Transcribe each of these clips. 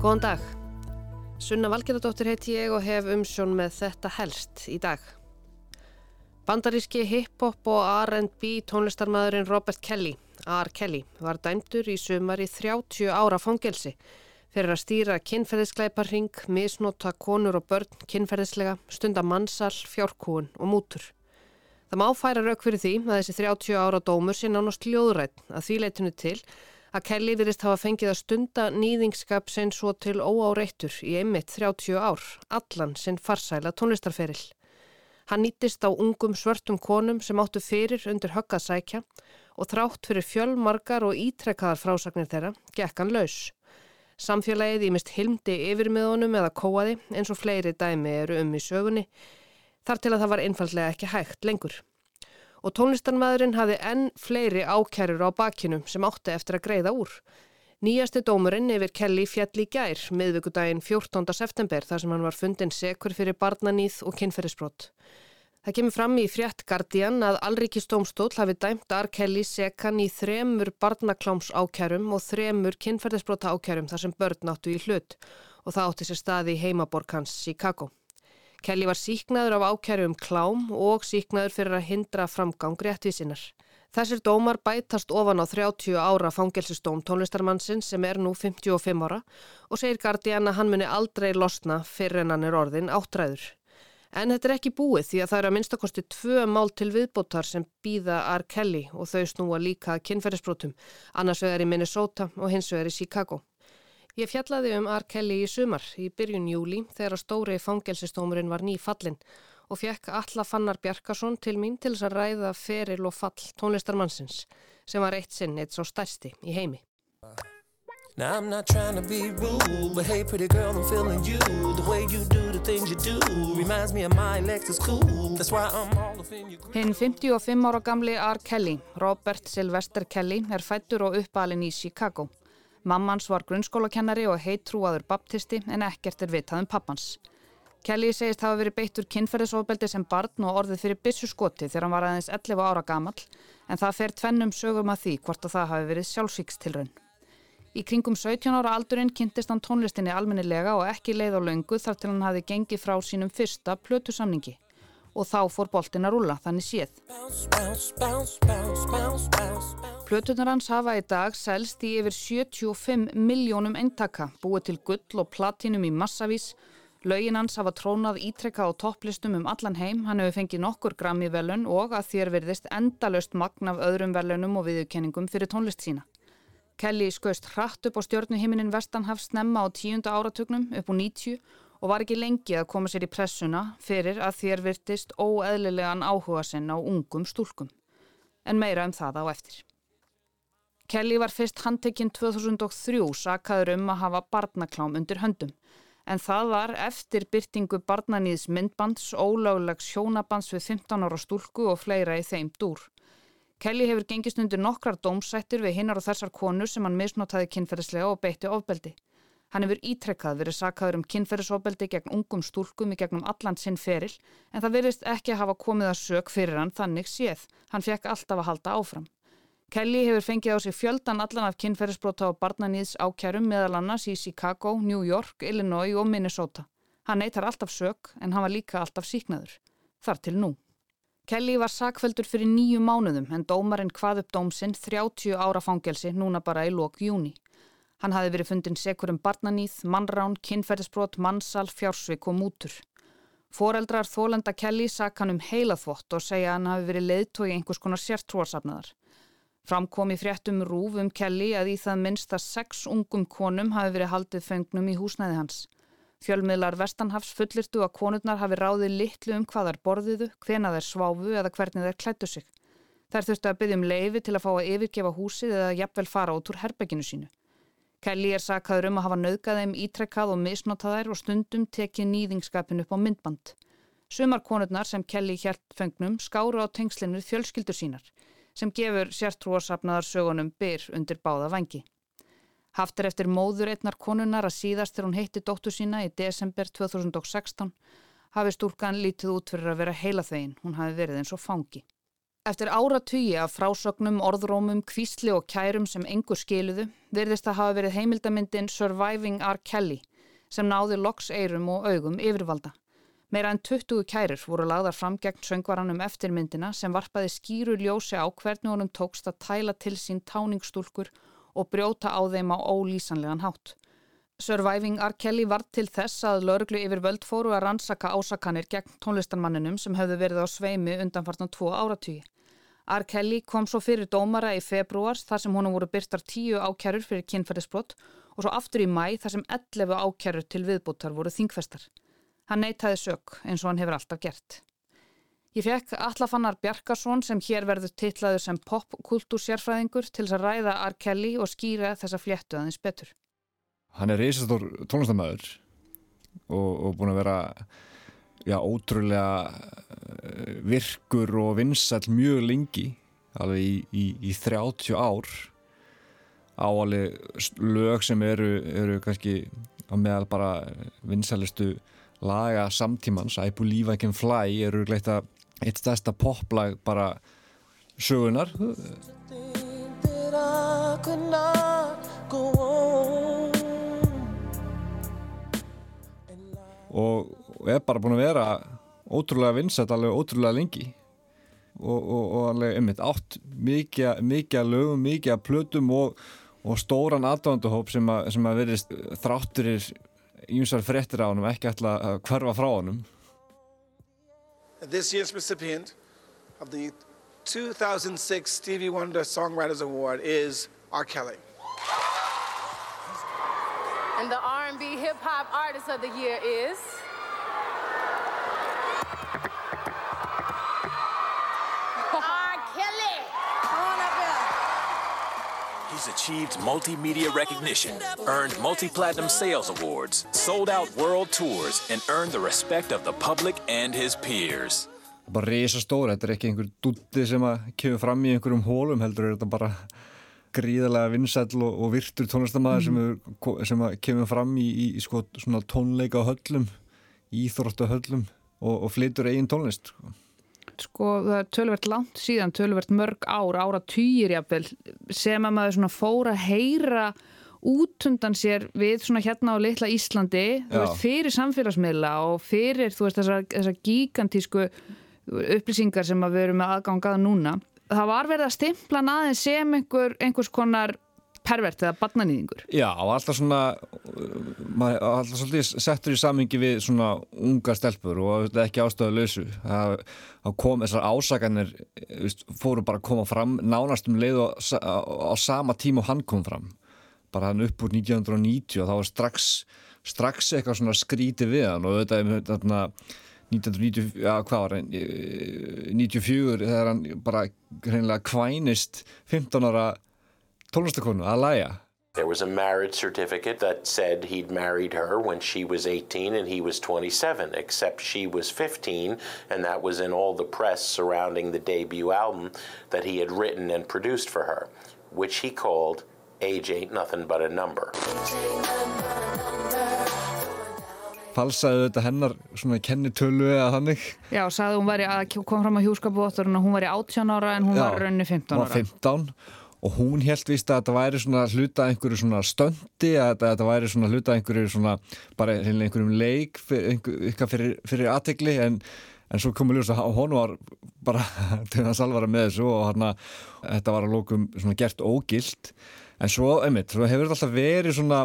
Góðan dag. Sunna Valgerðardóttir heiti ég og hef umsjón með þetta helst í dag. Bandaríski hip-hop og R&B tónlistarmadurinn Robert Kelly, R. Kelly, var dæmdur í sumar í 30 ára fangelsi fyrir að stýra kinnferðiskleiparring, misnota konur og börn kinnferðislega, stunda mannsal, fjárkúun og mútur. Það má færa rauk fyrir því að þessi 30 ára dómur sé nánast ljóðrætt að því leitinu til að Kelly virðist hafa fengið að stunda nýðingskap sinn svo til óáreittur í einmitt 30 ár, allan sinn farsæla tónlistarferill. Hann nýttist á ungum svörtum konum sem áttu fyrir undir höggað sækja og þrátt fyrir fjölmargar og ítrekkaðar frásagnir þeirra, gekk hann laus. Samfélagið ímist hilmdi yfirmiðunum eða kóaði eins og fleiri dæmi eru um í sögunni, þar til að það var einfallega ekki hægt lengur og tónlistarmæðurinn hafði enn fleiri ákærur á bakinum sem átti eftir að greiða úr. Nýjasti dómurinn yfir Kelly fjall í gær miðvíkudaginn 14. september þar sem hann var fundin sekur fyrir barnanýð og kynferðisbrott. Það kemur fram í frétt Guardian að Alríkistómstól hafi dæmt R. Kelly sekan í þremur barnakláms ákærum og þremur kynferðisbrotta ákærum þar sem börn áttu í hlut og það átti sér staði í heimaborg hans Chicago. Kelly var síknaður af ákjæru um klám og síknaður fyrir að hindra framgang réttvísinar. Þessir dómar bætast ofan á 30 ára fangelsistóm tónlistarmannsinn sem er nú 55 ára og segir Guardian að hann muni aldrei losna fyrir en hann er orðin áttræður. En þetta er ekki búið því að það eru að minnstakosti tvö mál til viðbótar sem býða R. Kelly og þau snúa líka kynferðisbrótum, annars vegar í Minnesota og hins vegar í Chicago. Ég fjallaði um R. Kelly í sumar í byrjun júli þegar stóri fangelsistómurinn var ný fallin og fekk alla Fannar Bjarkarsson til mín til þess að ræða feril og fall tónlistarmannsins sem var eitt sinn eitt svo stærsti í heimi. Now I'm not trying to be rude But hey pretty girl I'm feeling you The way you do the things you do Reminds me of my Lexus cool That's why I'm all of in you Hinn 55 ára gamli R. Kelly Robert Sylvester Kelly er fættur og uppalinn í Chicago Mammans var grunnskólakennari og heittrúaður baptisti en ekkert er vitað um pappans. Kelly segist hafa verið beittur kynferðisofbeldi sem barn og orðið fyrir bissu skoti þegar hann var aðeins 11 ára gamal en það fer tvennum sögum að því hvort að það hafi verið sjálfsvíkstilrönn. Í kringum 17 ára aldurinn kynntist hann tónlistinni almennilega og ekki leið á laungu þar til hann hafi gengið frá sínum fyrsta plötu samningi og þá fór boltin að rúla, þannig séð. Plötunar hans hafa í dag selst í yfir 75 miljónum eintaka, búið til gull og platinum í massavís. Laugin hans hafa trónað ítrekka á topplistum um allan heim, hann hefur fengið nokkur grammi velun og að þér verðist endalöst magn af öðrum velunum og viðurkenningum fyrir tónlist sína. Kelly skauðst hratt upp á stjórnuhiminin Vestanhafs snemma á tíunda áratugnum upp á 90 og var ekki lengi að koma sér í pressuna fyrir að þér virtist óeðlilegan áhuga sinn á ungum stúlkum. En meira um það á eftir. Kelly var fyrst handtekinn 2003 sakaður um að hafa barnaklám undir höndum. En það var eftir byrtingu barnaníðs myndbands, ólöglegs hjónabands við 15 ára stúlku og fleira í þeim dúr. Kelly hefur gengist undir nokkrar dómsættir við hinnar og þessar konur sem hann misnotaði kynferðislega og beitti ofbeldi. Hann hefur ítrekkað verið sakaður um kynferðisofbeldi gegn ungum stúlkum í gegnum allan sinn feril en það verðist ekki að hafa komið að sög fyrir hann þannig séð. Hann fekk alltaf að halda áfram. Kelly hefur fengið á sig fjöldan allan af kynferðisbróta á barnaníðs ákjærum meðal annars í Chicago, New York, Illinois og Minnesota. Hann neytar alltaf sög en hann var líka alltaf síknaður. Þar til nú. Kelly var sakveldur fyrir nýju mánuðum en dómarinn hvað upp dómsinn 30 ára fangelsi núna bara í lok júni. Hann hafi verið fundin sekur um barnaníð, mannrán, kynferðisbrot, mannsal, fjársvik og mútur. Fóreldrar Þólenda Kelly sak hann um heilaþvott og segja hann hafi verið leiðtói einhvers konar sértrúarsafnaðar. Framkom í fréttum rúf um Kelly að í það minnst að sex ungum konum hafi verið haldið fengnum í húsnæði hans. Fjölmiðlar Vestanhafs fullirtu að konurnar hafi ráðið litlu um hvað þær borðiðu, hvena þær sváfu eða hvernig þær klættu sig. Þær þurftu að byggja um leifi til að fá að yfirgefa húsið eða jafnvel fara út úr herbygginu sínu. Kelly er sakaður um að hafa nauðgað þeim ítrekkað og misnotað þær og stundum tekið nýðingskapin upp á myndband. Sumar konurnar sem Kelly hjælt fengnum skáru á tengslinu fjölskyldur sínar sem gefur sértrúarsapnaðar sögunum byr undir báða vangi. Haftir eftir móður einnar konunnar að síðast þegar hún heitti dóttu sína í desember 2016 hafi stúlkan lítið út fyrir að vera heila þegin, hún hafi verið eins og fangi. Eftir áratugji af frásögnum, orðrómum, kvísli og kærum sem engur skiluðu virðist að hafa verið heimildamindin Surviving R. Kelly sem náði loks eirum og augum yfirvalda. Meira en 20 kærir voru lagðar fram gegn söngvaranum eftirmyndina sem varpaði skýru ljósi á hvernig honum tókst að tæla til sín táningstúlkur og brjóta á þeim á ólýsanlegan hátt. Surviving R. Kelly var til þess að lauruglu yfir völd fóru að rannsaka ásakanir gegn tónlistarmanninum sem hefðu verið á sveimi undanfartan tvo áratvíi. R. Kelly kom svo fyrir dómara í februars þar sem honum voru byrtar tíu ákjærur fyrir kynferðisbrott og svo aftur í mæ þar sem 11 ákjærur til viðbúttar voru þingfestar. Hann neytaði sök eins og hann hefur alltaf gert. Ég fekk Allafannar Bjarkarsson sem hér verður titlaður sem popkultúrsjærfræðingur til að ræða R. Kelly og skýra þessa fléttu aðeins betur hann er reysastór tónlistamæður og, og búin að vera já, ótrúlega eh, virkur og vinsall mjög lengi alveg í, í, í 30 ár. Áalið lög sem eru, eru kannski á meðal bara vinsalistu laga samtímans. I Believe I Can Fly eru gleitt að eitt stærsta poplag bara sögunar og, og er bara búin að vera ótrúlega vinsett alveg ótrúlega lengi. Og, og, og alveg einmitt átt mikið, mikið að lögum, mikið að plötum og stóran aðdónduhóp sem að, sem að verðist þrátturir ímsar frettir á honum ekki alltaf að hverfa frá honum. This year's recipient of the 2006 Stevie Wonder Songwriters Award is R. Kelly. And the R&B Hip Hop Artist of the Year is... He's achieved multimedia recognition, earned multi-platinum sales awards, sold out world tours, and earned the respect of the public and his peers. Bara reysa stóra, þetta er ekki einhver dutti sem að kemur fram í einhverjum hólum heldur, þetta er bara gríðarlega vinsæl og, og virtur tónlistamæður mm. sem, sem kemur fram í, í, í sko, tónleika höllum íþróttu höllum og, og flytur eigin tónlist sko. Sko það er tölvert langt síðan tölvert mörg ár, ára týjir jafnvel, sem að maður fóra að heyra útundan sér við svona hérna á litla Íslandi veist, fyrir samfélagsmiðla og fyrir þú veist þessar, þessar gigantísku upplýsingar sem við erum með aðgangað núna. Það var verið að stimpla aðeins sem einhver, einhvers konar pervert eða barnanýðingur. Já, alltaf svona maður, alltaf svolítið settur í samingi við svona unga stelpur og ekki ástöðu lausu það kom þessar ásaganir fóru bara að koma fram nánast um leið og á, sama tíma og hann kom fram bara hann upp úr 1990 og þá var strax strax eitthvað svona skríti við hann og þetta er þetta 1990, já hvað var það 94 þegar hann bara hreinlega kvænist 15 ára tónlistakonu að læja There was a marriage certificate that said he'd married her when she was 18 and he was 27, except she was 15, and that was in all the press surrounding the debut album that he had written and produced for her, which he called Age Ain't Nothing But a Number. Falsaði þetta hennar svona kennitölu eða þannig? Já, sagði hún væri að koma fram á hjúskapuvotturinn og hún væri 18 ára en hún Já, var raunni 15 ára hún var 15 og hún held vist að þetta væri svona hluta einhverju svona stöndi að þetta væri svona hluta einhverju svona bara einhverjum leik eitthvað fyrir, fyrir aðtegli en, en svo komur ljós að hún var bara til að salvara með þessu og hérna þetta var að lókum svona gert ógilt. En svo, einmitt, svo hefur þetta alltaf verið svona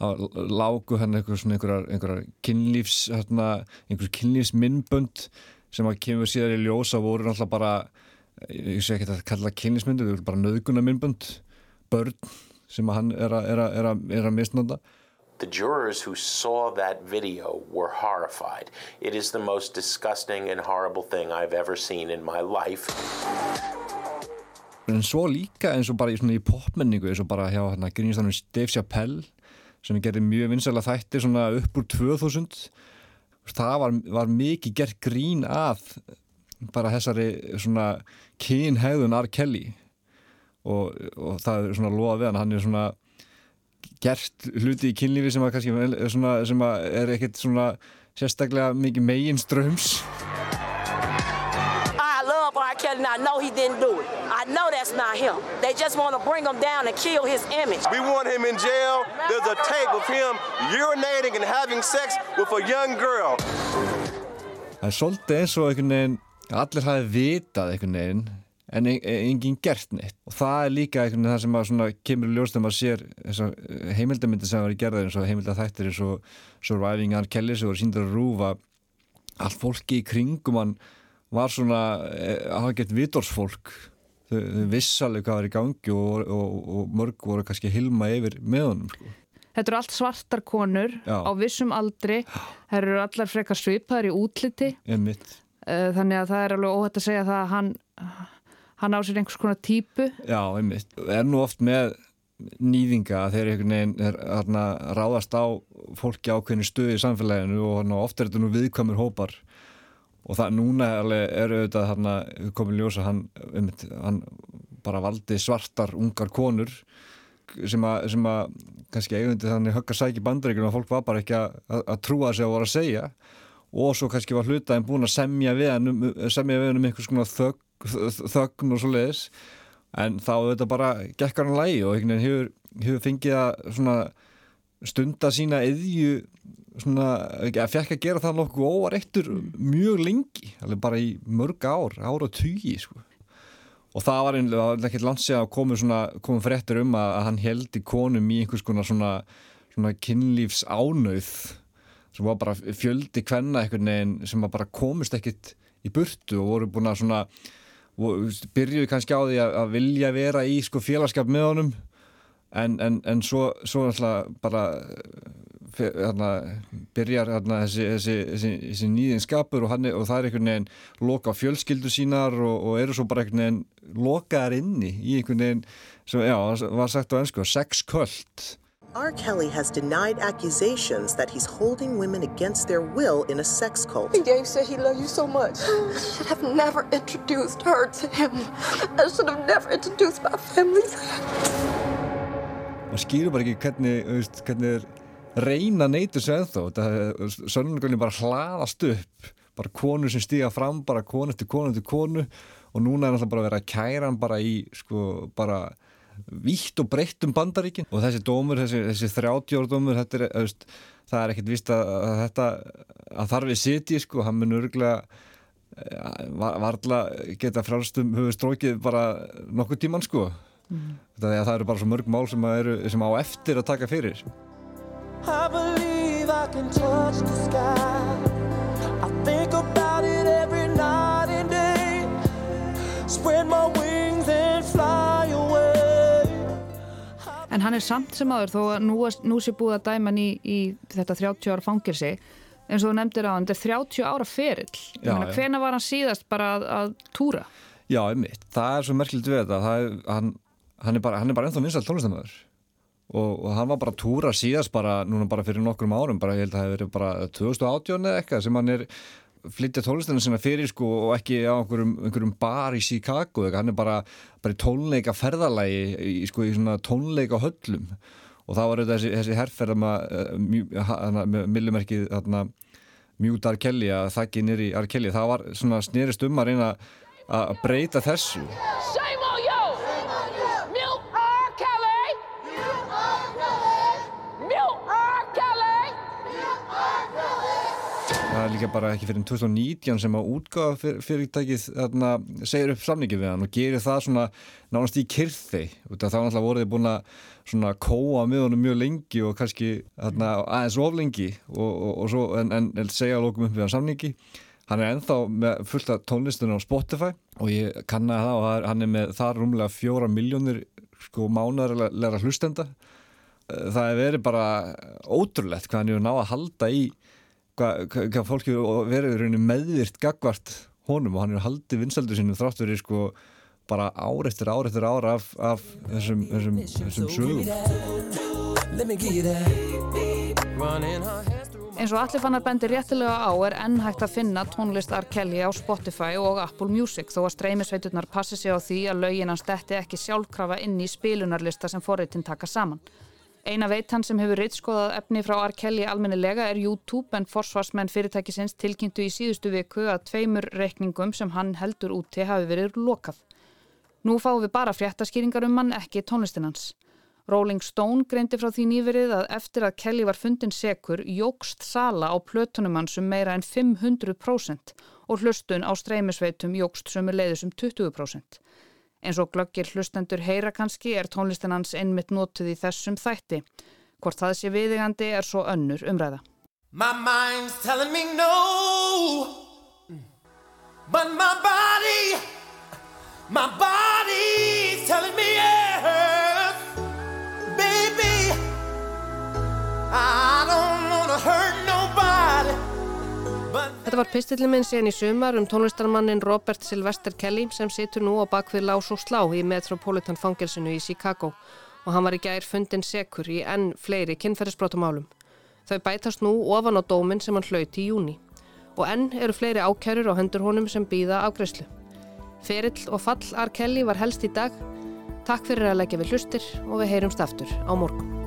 lágu hann einhverjar, einhverjar kynlífs einhverjur kynlífsminnbönd sem að kemur síðan í ljósa voru náttúrulega bara ég sé ekki að kalla kynlífsmyndu þau eru bara nöðguna minnbönd börn sem hann er að, er er er misnóta The jurors who saw that video were horrified. It is the most disgusting and horrible thing I've ever seen in my life. En svo líka eins og bara í, í popmenningu eins og bara hjá hérna, grínistanum Dave Chappelle sem gerði mjög vinsæla þætti svona upp úr 2000 það var, var mikið gert grín að bara þessari svona kynhæðun R. Kelly og, og það er svona loða við hann hann er svona gert hluti í kynlífi sem að kannski er, svona, sem að er ekkert svona sérstaklega mikið megin ströms and I know he didn't do it. I know that's not him. They just want to bring him down and kill his image. We want him in jail. There's a tape of him urinating and having sex with a young girl. Það er svolítið eins og einhvern veginn allir hafi vitað einhvern veginn en e- e- enginn gert neitt og það er líka einhvern veginn það sem að svona kemur í ljós þegar maður sér þessar heimildamindi sem var í gerðar eins og heimildathættir eins og Surviving R. Kelly sem voru síndur að rúfa allt fólki í kringum hann var svona eh, hafa gett vitorsfólk þau, þau vissalega hvað var í gangi og, og, og mörg voru kannski hilma yfir með honum sko. Þetta eru allt svartar konur Já. á vissum aldri, það eru allar frekar svipaðar í útliti þannig að það er alveg óhætt að segja það að hann, hann á sér einhvers konar típu. Já, einmitt. Er nú oft með nýðinga þeir einhvern veginn er, þarna, ráðast á fólki ákveðinu stuði í samfélaginu og þarna, oft er þetta nú viðkvæmur hópar og það núna er auðvitað þarna komin ljósa hann, einmitt, hann bara valdi svartar ungar konur sem að, kannski eigundi þannig högg að sækja bandaríkjum og fólk var bara ekki að, trúa sig að voru að segja og svo kannski var hlutaðin búin að semja við hann um, semja við hann um einhvers konar þögn, þögn og svo leiðis en þá auðvitað bara gekkar hann lægi og einhvern veginn hefur, hefur fengið að svona stunda sína eðju svona, að fekk að gera það nokkuð óvareittur mjög lengi, alveg bara í mörg ár, ára og tugi sko. og það var einlega ekkert landsið að komu svona, komu fréttur um að, að hann heldi konum í einhvers konar svona, svona kynlífs ánauð sem var bara fjöldi kvenna veginn sem bara komist ekkert í burtu og voru búin að svona byrjuði kannski á því að, að vilja vera í sko félagskap með honum. En, en, en svo, svo alltaf bara þarna, byrjar þarna, þessi, þessi, þessi, þessi nýðinskapur og, og það er einhvern veginn loka fjölskyldu sínar og, og eru svo bara einhvern veginn lokaðar inni í einhvern veginn sem já, var sagt á ennsku, sexköld R. Kelly has denied accusations that he's holding women against their will in a sex cult. Dave said he loved you so much. I should have never introduced her to him. I should have never introduced my family to him. maður skýrur bara ekki hvernig, veist, hvernig er reyna neytur sig ennþá sönnugölinn bara hlaðast upp bara konur sem stíga fram bara konu eftir konu eftir konu og núna er alltaf bara að vera að kæra hann bara í sko bara vítt og breytt um bandaríkin og þessi dómur, þessi, þessi 30 ára dómur þetta er, veist, það er ekkert víst að, að þetta, að þarf við sitji sko, hann mun örglega varla geta frálstum höfu strókið bara nokkuð tíman sko mm. það, það eru bara svo mörg mál sem, eru, sem á eftir að taka fyrir I believe I can touch the sky. I think about it every night and day. Spread my wings and fly. En hann er samt sem aður þó að nú, nú sé búið að dæma hann í, í þetta 30 ára fangirsi eins og þú nefndir á hann, þetta er 30 ára ferill. Hvena var hann síðast bara að, að túra? Já, einmitt, það er svo merkilegt við þetta. Er, hann, hann er bara, hann er bara ennþá vinsalt tónlistamöður og, og hann var bara að túra síðast bara núna bara fyrir nokkrum árum, bara ég held að það hefur verið bara 2018 eða eitthvað sem hann er flytja tónlistinu sinna fyrir sko og ekki á einhverjum, einhverjum bar í Chicago hann er bara, bara tónleika ferðalagi sko, í svona tónleika höllum og það var þessi, þessi herrferð með millimerkið R. Kelly að þakki nýri R. Kelly það var svona snerist um að reyna að breyta þessu það er líka bara ekki fyrir 2019 sem að útgáða fyr, fyrirtækið þarna, segir upp samningi við hann og gerir það svona nánast í kyrþi þá náttúrulega voruð þið búin að svona kóa með honum mjög lengi og kannski þarna, aðeins of lengi og, og, og svo, en, en, en segja að lókum upp við hann samningi. Hann er ennþá með fullt af tónlistunum á Spotify og ég kannaði það og hann er með þar rúmlega fjóra miljónir sko mánaðarlega hlustenda. Það er verið bara ótrúlegt hvað hann er náða að halda í hvað, fólki rauninni meðvirt gagvart honum og hann er haldið vinsaldur sinu þrátt verið sko bara ár eftir ár eftir ár af, af þessum, þessum, þessum sögum Eins og allir fannar bendir réttilega á er enn hægt að finna tónlist R. Kelly á Spotify og Apple Music þó að streymisveiturnar passi sig á því að lögin hans detti ekki sjálfkrafa inn í spilunarlista sem forritin taka saman. Eina veitan sem hefur reytskoðað efni frá R. Kelly almennilega er YouTube en forsvarsmenn fyrirtækisins tilkynntu í síðustu viku að tveimur reikningum sem hann heldur úti hafi verið lokað. Nú fáum við bara fréttaskýringar um hann, ekki tónlistinans. Rolling Stone greindi frá því nýverið að eftir að Kelly var fundin sekur jógst sala á plötunum hans um meira en 500% og hlustun á streymisveitum jógst sömu leiðisum 20%. Eins og glöggir hlustendur heyra kannski er tónlistin hans einmitt nótuð í þessum þætti. Hvort það sé viðigandi er svo önnur umræða. My mind's telling me no But my body My body's telling me yes Baby I don't wanna hurt Þetta var pistillin minn síðan í sumar um tónlistarmannin Robert Sylvester Kelly sem situr nú á bakvið lás og slá í Metropolitan fangelsinu í Chicago og hann var í gær fundin sekur í enn fleiri kynferðisbrótumálum. Þau bætast nú ofan á dóminn sem hann hlauti í júni og enn eru fleiri ákjærur á hendur honum sem býða afgreyslu. Ferill og fall R. Kelly var helst í dag. Takk fyrir að leggja við hlustir og við heyrumst aftur á morgun.